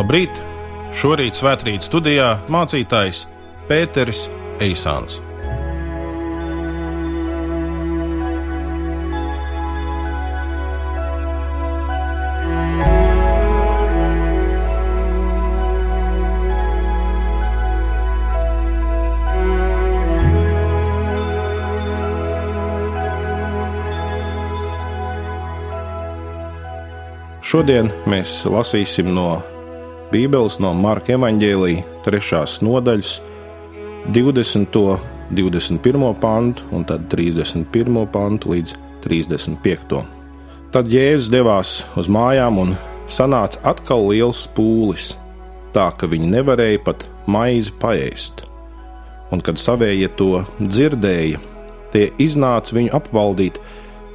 Labrīt! Šorīt svētkrīt studijā mācītājs Pēteris Eisāns. Šodien mēs lasīsim no Bībeles, no Marka evaņģēlīja 3. nodaļas, 20. 21. pantu un tad 31. pantu līdz 35. Tad Jēzus devās uz mājām un sanāca atkal liels pūlis, tā ka viņi nevarēja pat maizi paēst. Un kad savējie to dzirdēja, tie iznāca viņu apvaldīt,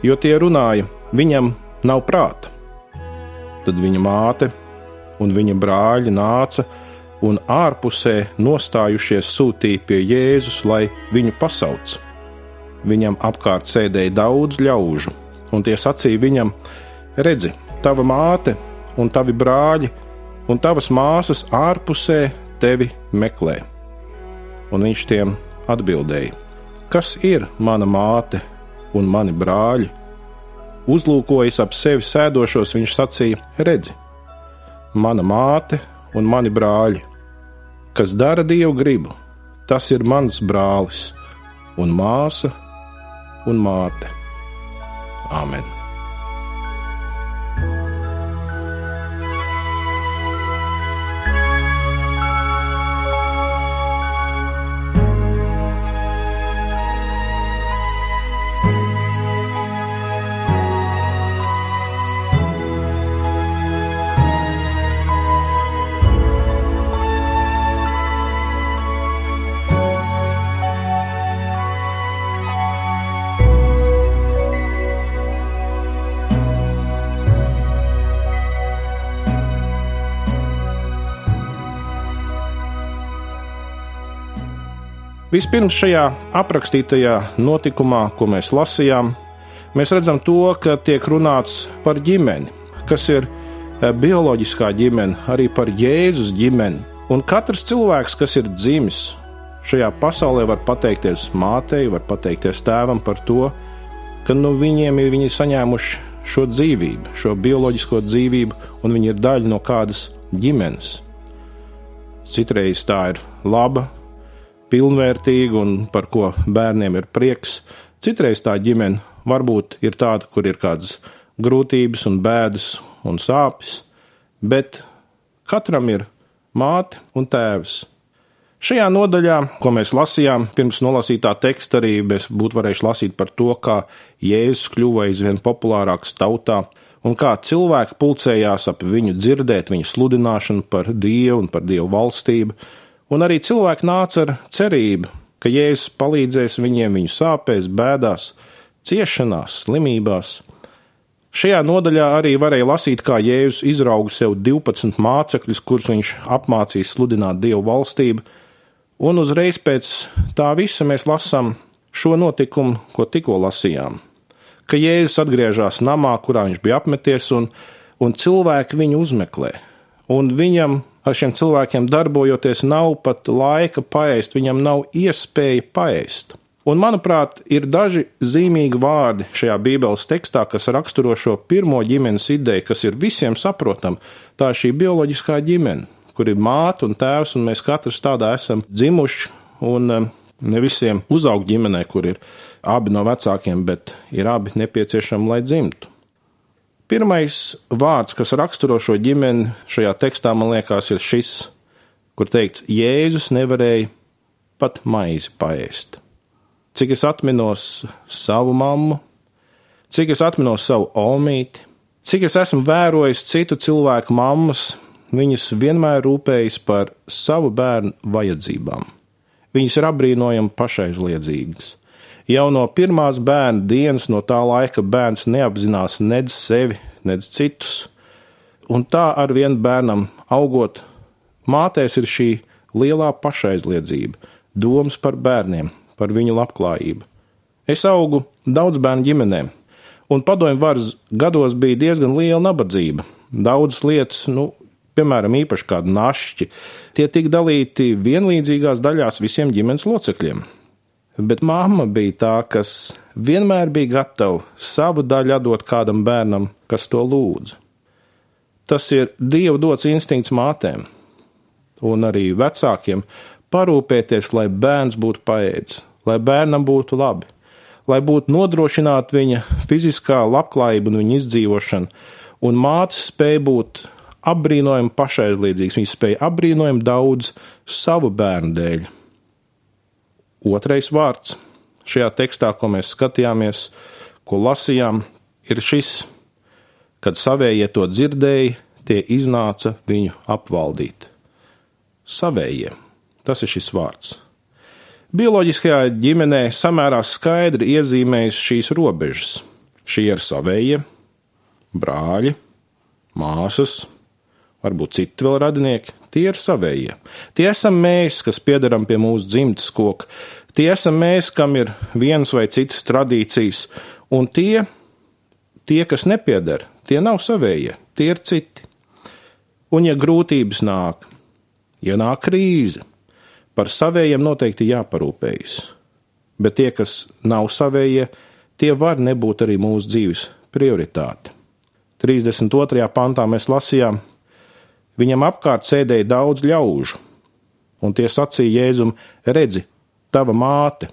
jo tie runāja, viņam nav prāta. Tad viņa māte un viņa brāļi nāca un ārpusē nostājušies sūtīja pie Jēzus, lai viņu pasauc. Viņam apkārt sēdēja daudz ļaužu, un tie sacīja viņam: Redzi, tava māte un tavi brāļi un tavas māsas ārpusē tevi meklē. Un viņš tiem atbildēja: Kas ir mana māte un mani brāļi? Uzlūkojis ap sevi sēdošos, viņš sacīja: Redzi, mana māte un mani brāļi. Kas dara dievu gribu, tas ir mans brālis un māsa un māte. Āmen! Vispirms šajā aprakstītajā notikumā, ko mēs lasījām, mēs redzam to, ka tiek runāts par ģimeni, kas ir eh, bioloģiskā ģimene, arī par Jēzus ģimeni. Un katrs cilvēks, kas ir dzimis šajā pasaulē, var pateikties mātei, var pateikties tēvam par to, ka nu, viņiem ir viņi saņēmuši šo dzīvību, šo bioloģisko dzīvību, un viņi ir daļa no kādas ģimenes. Citreiz tā ir laba, pilnvērtīga un par ko bērniem ir prieks. Citreiz tā ģimene varbūt ir tāda, kur ir kādas grūtības un bēdas un sāpes, bet katram ir māte un tēvs. Šajā nodaļā, ko mēs lasījām, pirms nolasītā teksta arī mēs būtu varējuši lasīt par to, kā Jēzus kļuva aizvien populārāks tautā, un kā cilvēki pulcējās ap viņu dzirdēt viņa sludināšanu par Dievu un par Dievu valstību, Un arī cilvēki nāca ar cerību, ka Jēzus palīdzēs viņiem viņu sāpēs, bēdās, ciešanās, slimībās. Šajā nodaļā arī varēja lasīt, kā Jēzus izrauga sev 12 mācekļus, kurus viņš apmācīs sludināt Dievu valstību, un uzreiz pēc tā visa mēs lasām šo notikumu, ko tikko lasījām. Ka Jēzus atgriežas namā, kurā viņš bija apmeties, un, un cilvēki viņu uzmeklē, un viņam ar šiem cilvēkiem darbojoties, nav pat laika paēst, viņam nav iespēja paēst. Un, manuprāt, ir daži zīmīgi vārdi šajā Bībeles tekstā, kas raksturo šo pirmo ģimenes ideju, kas ir visiem saprotama. Tā ir šī bioloģiskā ģimene, kur ir māte un tēvs, un mēs katrs tādā esam dzimuši. Un um, ne visiem uzaug ģimenē, kur ir abi no vecākiem, bet ir abi nepieciešami, lai dzimtu. Pirmais vārds, kas raksturo šo ģimeni šajā tekstā, man liekas, ir šis, kur teikts, Jēzus nevarēja pat maizi paēst. Cik es atminos savu mammu, cik es atminos savu omīti, cik es esmu vērojis citu cilvēku mammas, viņas vienmēr rūpējas par savu bērnu vajadzībām. Viņas ir apbrīnojami pašaizliedzīgas. Jau no pirmās bērna dienas, no tā laika bērns neapzinās nedz sevi, nedz citus. Un tā ar vienu bērnam augot, mātēs ir šī lielā pašaizliedzība, domas par bērniem, par viņu labklājību. Es augu daudz bērnu ģimenēm, un padomju varas gados bija diezgan liela nabadzība. Daudzas lietas, nu, piemēram, īpaši kādi našķi, tie tika dalīti vienlīdzīgās daļās visiem ģimenes locekļiem. Bet mamma bija tā, kas vienmēr bija gatava savu daļu dot kādam bērnam, kas to lūdza. Tas ir Dieva dots instinkts mātēm un arī vecākiem parūpēties, lai bērns būtu paēdis, lai bērnam būtu labi, lai būtu nodrošināta viņa fiziskā labklājība un viņa izdzīvošana, un mātes spēja būt apbrīnojami pašaizliedzīgs. Viņš spēja apbrīnojami daudz savu bērnu dēļ. Otrais vārds šajā tekstā, ko mēs skatījāmies, ko lasījām, ir šis, kad savējie to dzirdēja, tie iznāca viņu apvaldīt. Savējie, tas ir šis vārds. Bioloģiskajā ģimenē samērā skaidri iezīmējas šīs robežas. Šie ir savējie, brāļi, māsas, varbūt citi vēl radinieki, tie ir savējie. Tie esam mēs, kas piedaram pie mūsu dzimtas koka, tie esam mēs, kam ir vienas vai citas tradīcijas, un tie, tie kas nepiedara, tie nav savējie, tie ir citi. Un ja grūtības nāk, ja nāk krīze, par savējiem noteikti jāparūpējas. Bet tie, kas nav savējie, tie var nebūt arī mūsu dzīves prioritāte. 32. pantā mēs lasījām, Viņam apkārt sēdēja daudz ļaužu, un tie sacīja Jēzum: Redzi, tava māte,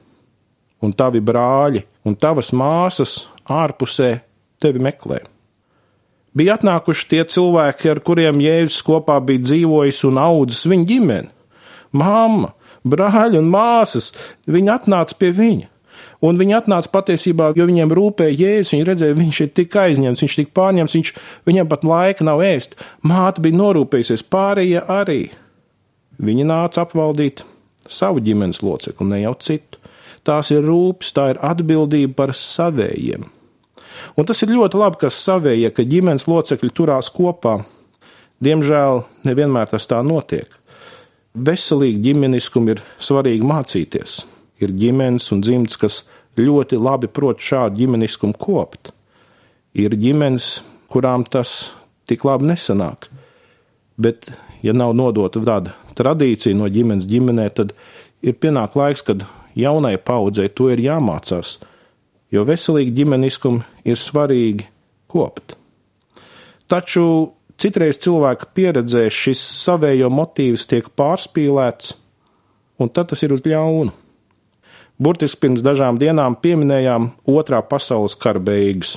un tavi brāļi, un tavas māsas ārpusē tevi meklē. Bija atnākuši tie cilvēki, ar kuriem Jēzus kopā bija dzīvojis un audzis viņa ģimene. Māma, brāļi un māsas, viņi atnāca pie viņa. Un viņi atnāca patiesībā, jo viņiem rūpēja jēzus. Viņi redzēja, viņš ir tik aizņemts, viņš ir tik pārņemts, viņš, viņam pat laika nav ēst. Māte bija norūpējusies, pārējie arī. Viņi nāca apvaldīt savu ģimenes locekli, ne jau citu. Tās ir rūpes, tā ir atbildība par savējiem. Un tas ir ļoti labi, ka savējie, ka ģimenes locekļi turās kopā. Diemžēl nevienmēr tas tā notiek. Veselīgi ģimeniskumu ir svarīgi mācīties ir ģimenes un dzimts, kas ļoti labi prot šādu ģimeniskumu kopt. Ir ģimenes, kurām tas tik labi nesanāk. Bet, ja nav nodota tāda tradīcija no ģimenes ģimenē, tad ir pienāk laiks, kad jaunai paudzei to ir jāmācās, jo veselīgi ģimeniskumu ir svarīgi kopt. Taču citreiz cilvēka pieredzē šis savējo motīvs tiek pārspīlēts, un tad tas ir uz ļaunu. Burtiski pirms dažām dienām pieminējām Otrā pasaules kara beigas.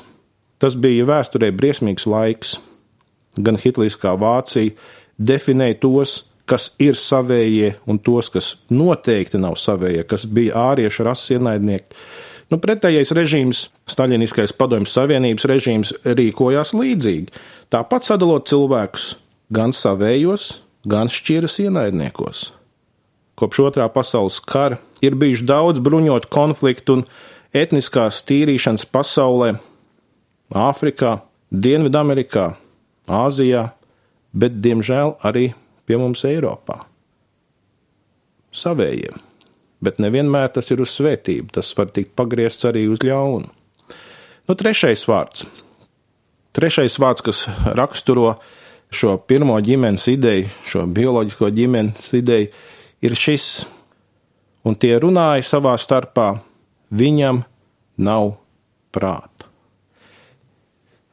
Tas bija vēsturē briesmīgs laiks. Gan Hitlers kā Vācija definēja tos, kas ir savējie, un tos, kas noteikti nav savējie, kas bija āriešu rases ienaidnieki. Nu, pretējais režīms, Staļiniskais padomjas Savienības režīms, rīkojās līdzīgi. Tāpat sadalot cilvēkus gan savējos, gan šķiras ienaidniekos. Kopš otrā pasaules kara ir bijuši daudz bruņotu konfliktu un etniskās tīrīšanas pasaulē, Āfrikā, Dienvidamerikā, Āzijā, bet diemžēl arī pie mums Eiropā. Savējiem, bet nevienmēr tas ir uz svētību, tas var tikt pagriezts arī uz ļaunu. Nu, trešais vārds. Trešais vārds, kas raksturo šo pirmo ģimenes ideju, šo bioloģisko ģimenes ideju, ir šis, un tie runāja savā starpā, viņam nav prāta.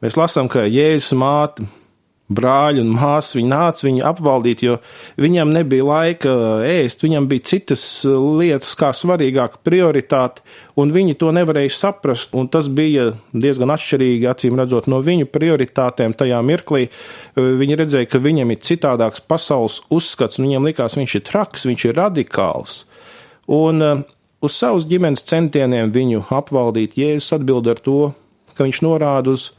Mēs lasām, ka Jēzus māte brāļi un māsas, viņi nāca viņu apvaldīt, jo viņam nebija laika ēst, viņam bija citas lietas, kā svarīgāka prioritāte, un viņi to nevarēja saprast, un tas bija diezgan atšķirīgi, acīm redzot, no viņu prioritātēm tajā mirklī. Viņi redzēja, ka viņam ir citādāks pasaules uzskats, un viņiem likās, viņš ir traks, viņš ir radikāls. Un uh, uz savus ģimenes centieniem viņu apvaldīt, Jēzus atbild ar to, ka viņš norāda uz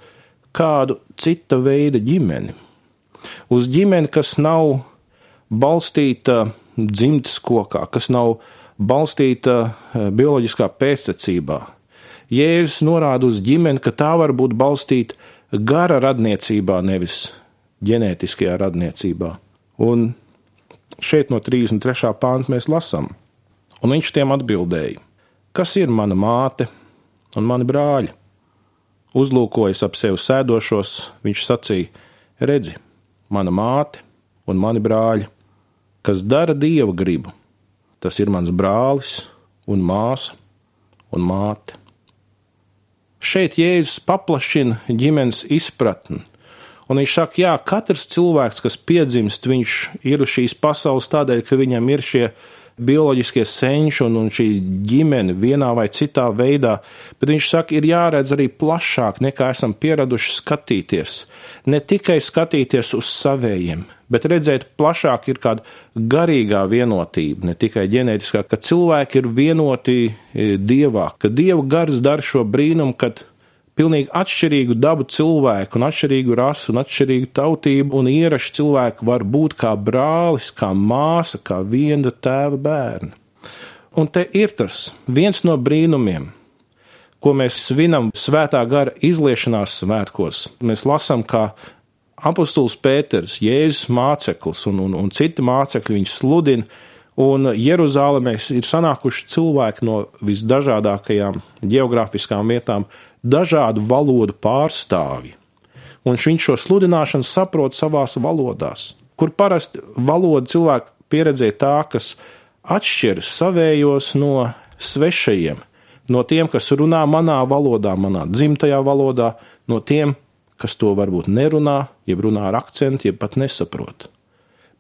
kādu cita veida ģimeni. Uz ģimeni, kas nav balstīta dzimtas kokā, kas nav balstīta eh, bioloģiskā pēctecībā. Jēzus norāda uz ģimeni, ka tā var būt balstīta gara radniecībā, nevis ģenētiskajā radniecībā. Un šeit no 33. pānta mēs lasām, un viņš tiem atbildēja: Kas ir mana māte un mani brāļi? Uzlūkojis ap sevi sēdošos, viņš sacīja: Redzi, mana māte un mani brāļi, kas dara dieva gribu. Tas ir mans brālis un māsa un māte. Šeit Jēzus paplašina ģimenes izpratni. Un viņš saka, jā, katrs cilvēks, kas piedzimst, viņš ir uz šīs pasaules tādēļ, ka viņam ir šie bioloģiskie senči un, un šī ģimene vienā vai citā veidā, bet viņš saka, ir jāredz arī plašāk nekā esam pieraduši skatīties. Ne tikai skatīties uz savējiem, bet redzēt plašāk ir kāda garīgā vienotība, ne tikai ģenētiskā, ka cilvēki ir vienoti e, dievā, ka dieva gars dara šo brīnumu, kad pilnīgi atšķirīgu dabu cilvēku, un atšķirīgu rasu, un atšķirīgu tautību un ierašu cilvēku var būt kā brālis, kā māsa, kā viena tēva bērni. Un te ir tas viens no brīnumiem, ko mēs svinam svētā gara izliešanās svētkos. Mēs lasām, kā apustulis Pēters, Jēzus māceklis un, un, un citi mācekļi viņu sludina, un Jeruzālēmē ir sanākuši cilvēki no visdažādākajām geogrāfiskām vietām, dažādu valodu pārstāvji. Un viņš šo sludināšanu saprot savās valodās, kur parasti valoda cilvēku pieredzē tā, kas atšķiras savējos no svešajiem, no tiem, kas runā manā valodā, manā dzimtajā valodā, no tiem, kas to varbūt nerunā, jeb runā ar akcentu, jeb pat nesaprot.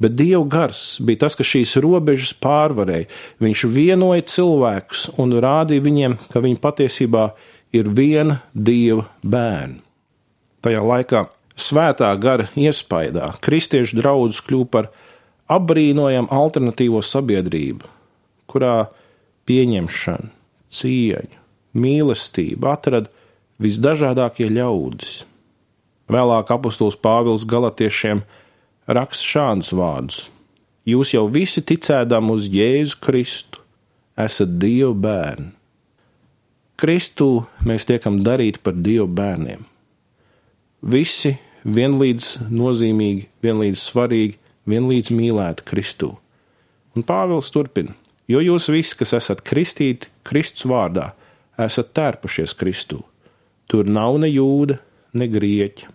Bet Dieva gars bija tas, kas šīs robežas pārvarēja. Viņš vienoja cilvēkus un rādīja viņiem, ka viņi patiesībā ir ir viena dieva bērna. Tajā laikā svētā gara iespaidā kristiešu draugs kļūst par apbrīnojamu alternatīvo sabiedrību, kurā pieņemšana, cieņa, mīlestība atrada visdažādākie ļaudis. Vēlāk apustulis Pāvils Galatiešiem raksta šādus vārdus: Jūs jau visi ticēdam uz Jēzu Kristu, esat Dieva bērni. Kristu mēs tiekam darīti par Dieva bērniem. Visi vienlīdz nozīmīgi, vienlīdz svarīgi, vienlīdz mīlēti Kristū. Un Pāvils turpina: Jo jūs visi, kas esat kristīti Kristus vārdā, esat tērpušies Kristū. Tur nav ne jūda, ne grieķa.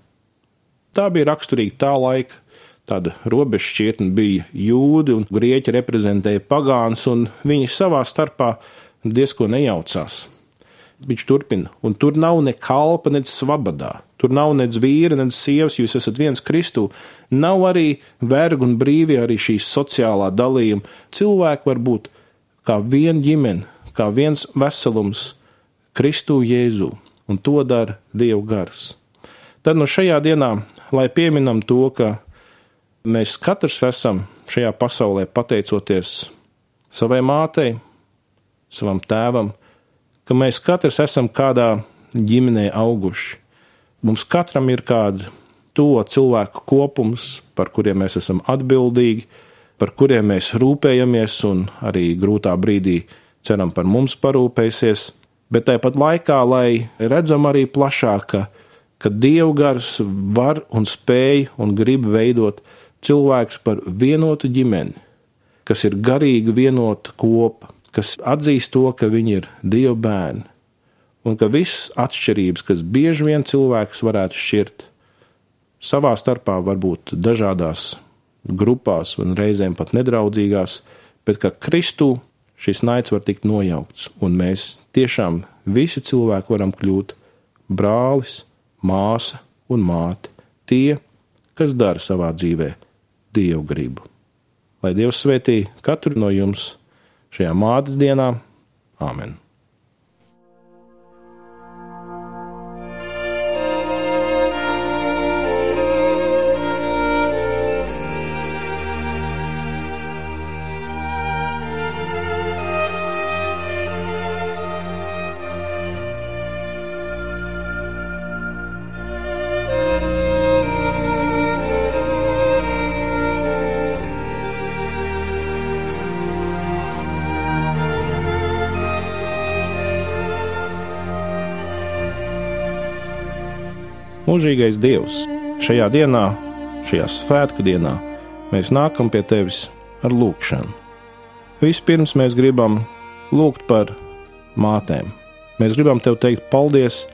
Tā bija raksturīga tā laika. Tāda robežšķietne bija jūdi un grieķi reprezentēja pagāns, un viņi savā starpā diezko nejaucās. Viņš turpina, un tur nav ne kalpa, ne svabadā. Tur nav ne vīra, ne sievas, jūs esat viens Kristū. Nav arī vergu un brīvi, arī šī sociālā dalījuma. Cilvēki var būt kā viena ģimene, kā viens veselums Kristū Jēzu, un to dara Dieva gars. Tad no šajā dienā, lai pieminam to, ka mēs katrs esam šajā pasaulē pateicoties savai mātei, savam tēvam, ka mēs katrs esam kādā ģimenē auguši. Mums katram ir kāda to cilvēku kopums, par kuriem mēs esam atbildīgi, par kuriem mēs rūpējamies un arī grūtā brīdī ceram par mums parūpēsies, bet tāpat laikā, lai redzam arī plašāk, ka, ka dievgars var un spēj un grib veidot cilvēkus par vienotu ģimeni, kas ir garīgi vienota kopa, kas atzīst to, ka viņi ir Dieva bērni, un ka visas atšķirības, kas bieži vien cilvēkus varētu šķirt, savā starpā varbūt dažādās grupās, un reizēm pat nedraudzīgās, bet ka Kristū šis naids var tikt nojaukts, un mēs tiešām visi cilvēki varam kļūt brālis, māsa un māte, tie, kas dara savā dzīvē Dievu gribu. Lai Dievs svētī katru no jums! Šajā mātes dienā. Āmen! Mūžīgais Dievs, šajā dienā, šajā svētku dienā, mēs nākam pie Tevis ar lūgšanu. Vispirms mēs gribam lūgt par mātēm. Mēs gribam Tev teikt paldies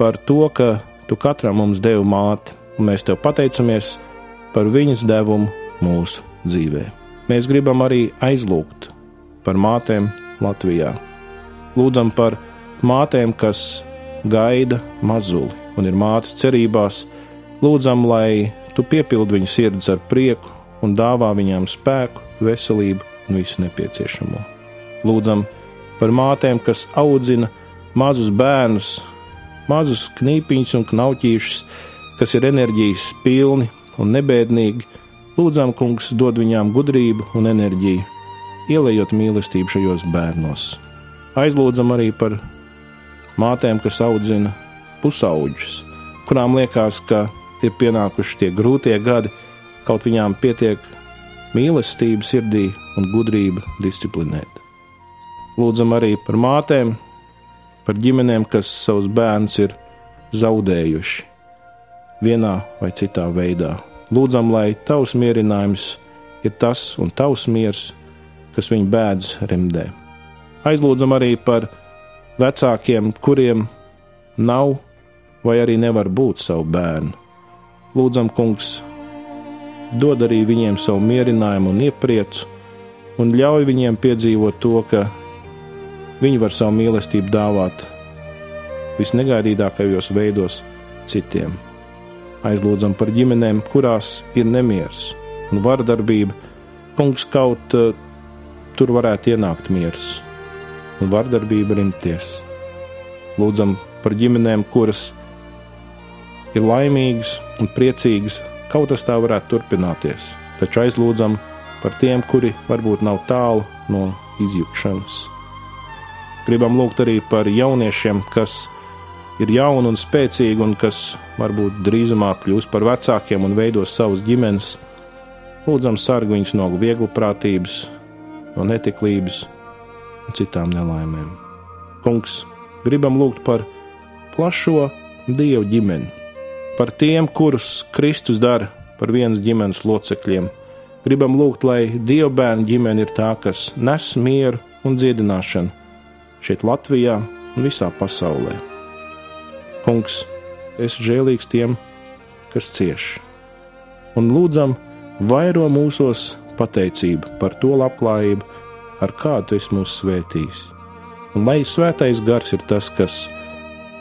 par to, ka Tu katram mums devi māti, un mēs Tev pateicamies par viņas devumu mūsu dzīvē. Mēs gribam arī aizlūgt par mātēm Latvijā. Lūdzam par mātēm, kas gaida mazuli un ir mātes cerībās. Lūdzam, lai tu piepildi viņu sirdis ar prieku un dāvā viņām spēku, veselību un visu nepieciešamo. Lūdzam par mātēm, kas audzina mazus bērnus, mazus knīpiņus un knauķīšus, kas ir enerģijas pilni un nebēdīgi. Lūdzam, kungs, dod viņām gudrību un enerģiju, ielējot mīlestību šajos bērnos. Aizlūdzam arī par mātēm, kas audzina pusauģus, kurām liekas, ka ir pienākuši tie grūtie gadi, kaut viņām pietiek mīlestība sirdī un gudrība disciplinēt. Lūdzam arī par mātēm, par ģimenēm, kas savus bērnus ir zaudējuši vienā vai citā veidā. Lūdzam, lai tavs mierinājums ir tas un tavs miers, kas viņu bēdz remdē. Aizlūdzam arī par vecākiem, kuriem nav vai arī nevar būt savu bērnu. Lūdzam, kungs, dod arī viņiem savu mierinājumu un iepriecu, un ļauj viņiem piedzīvot to, ka viņi var savu mīlestību dāvāt visnegaidītākajos veidos citiem. Aizlūdzam par ģimenēm, kurās ir nemieris un vardarbība. Kungs kaut uh, tur varētu ienākt miers un vardarbība rimties. Lūdzam par ģimenēm, kuras ir laimīgas un priecīgas, kaut tas tā varētu turpināties, taču aizlūdzam par tiem, kuri varbūt nav tālu no izjukšanas. Gribam lūgt arī par jauniešiem, kas ir jauni un spēcīgi, un kas varbūt drīzumā kļūs par vecākiem un veidos savus ģimenes. Lūdzam, sargā viņus no vieglprātības, no netiklības un citām nelaimēm. Kungs, gribam lūgt par plašo dievu ģimeni, par tiem, kurus Kristus dara par vienas ģimenes locekļiem. Gribam lūgt, lai dievu bērnu ģimene ir tā, kas nes mieru un dziedināšanu šeit, Latvijā un visā pasaulē. Kungs, esi žēlīgs tiem, kas cieš, un lūdzam, vairo mūsos pateicību par to labklājību, ar kādu es mūs svētīs. Un lai svētais gars ir tas, kas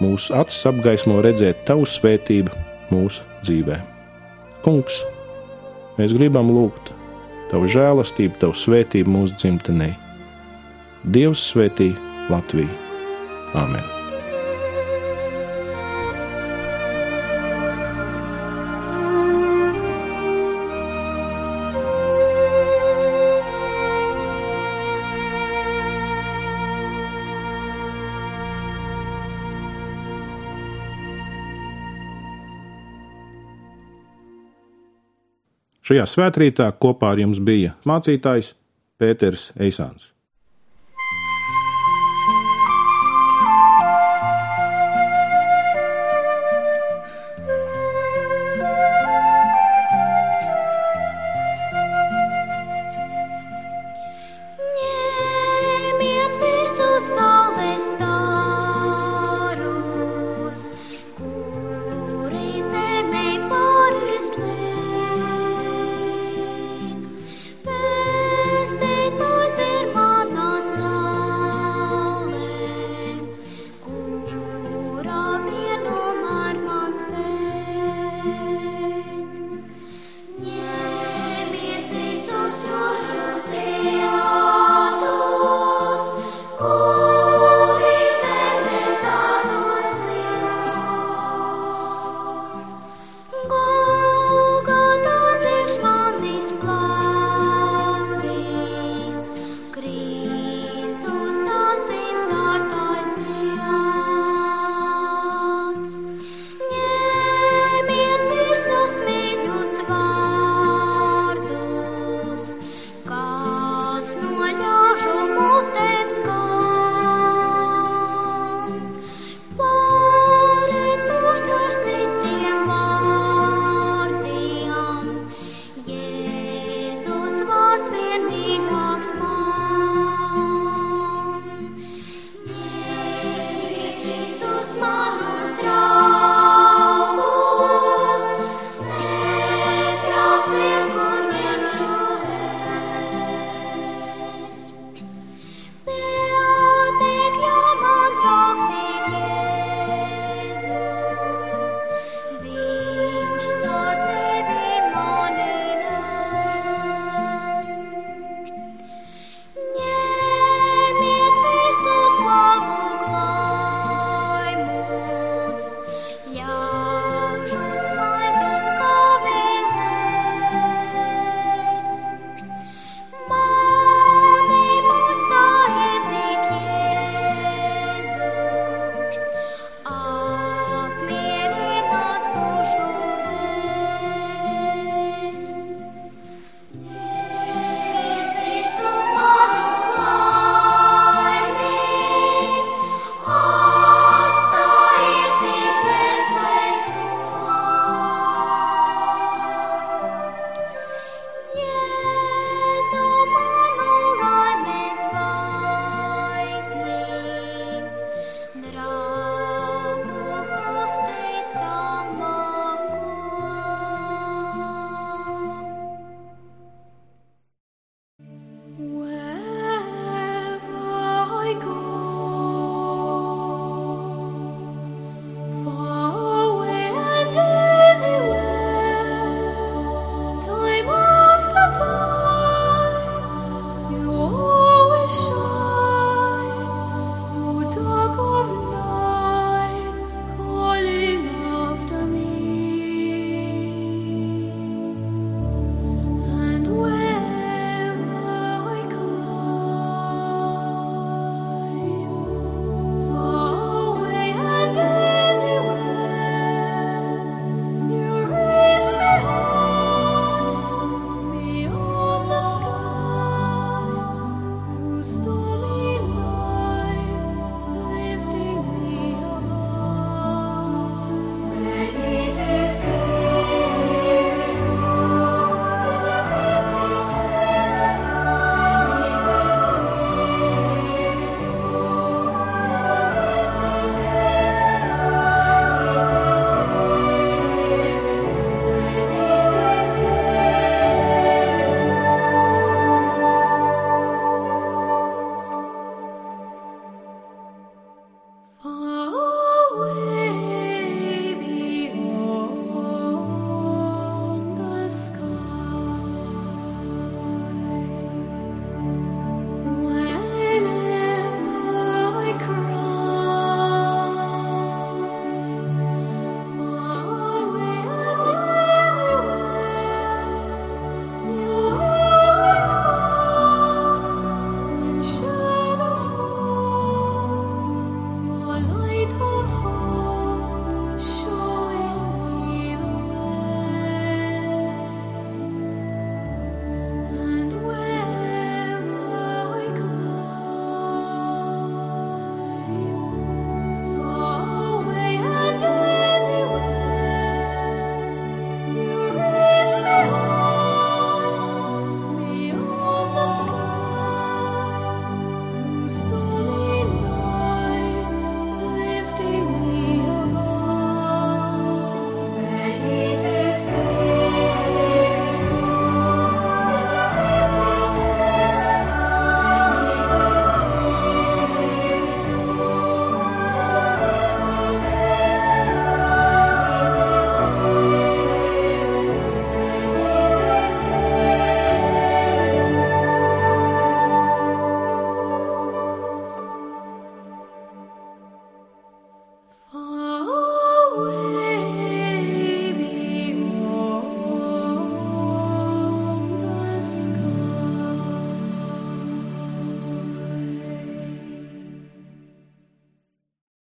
mūsu acis apgaismo redzēt tavu svētību mūsu dzīvē. Kungs, mēs gribam lūgt tavu žēlastību, tavu svētību mūsu dzimtenē. Dievs svētī Latviju! Āmen! Šajā svētkrītā kopā ar jums bija mācītājs Pēters Eisāns.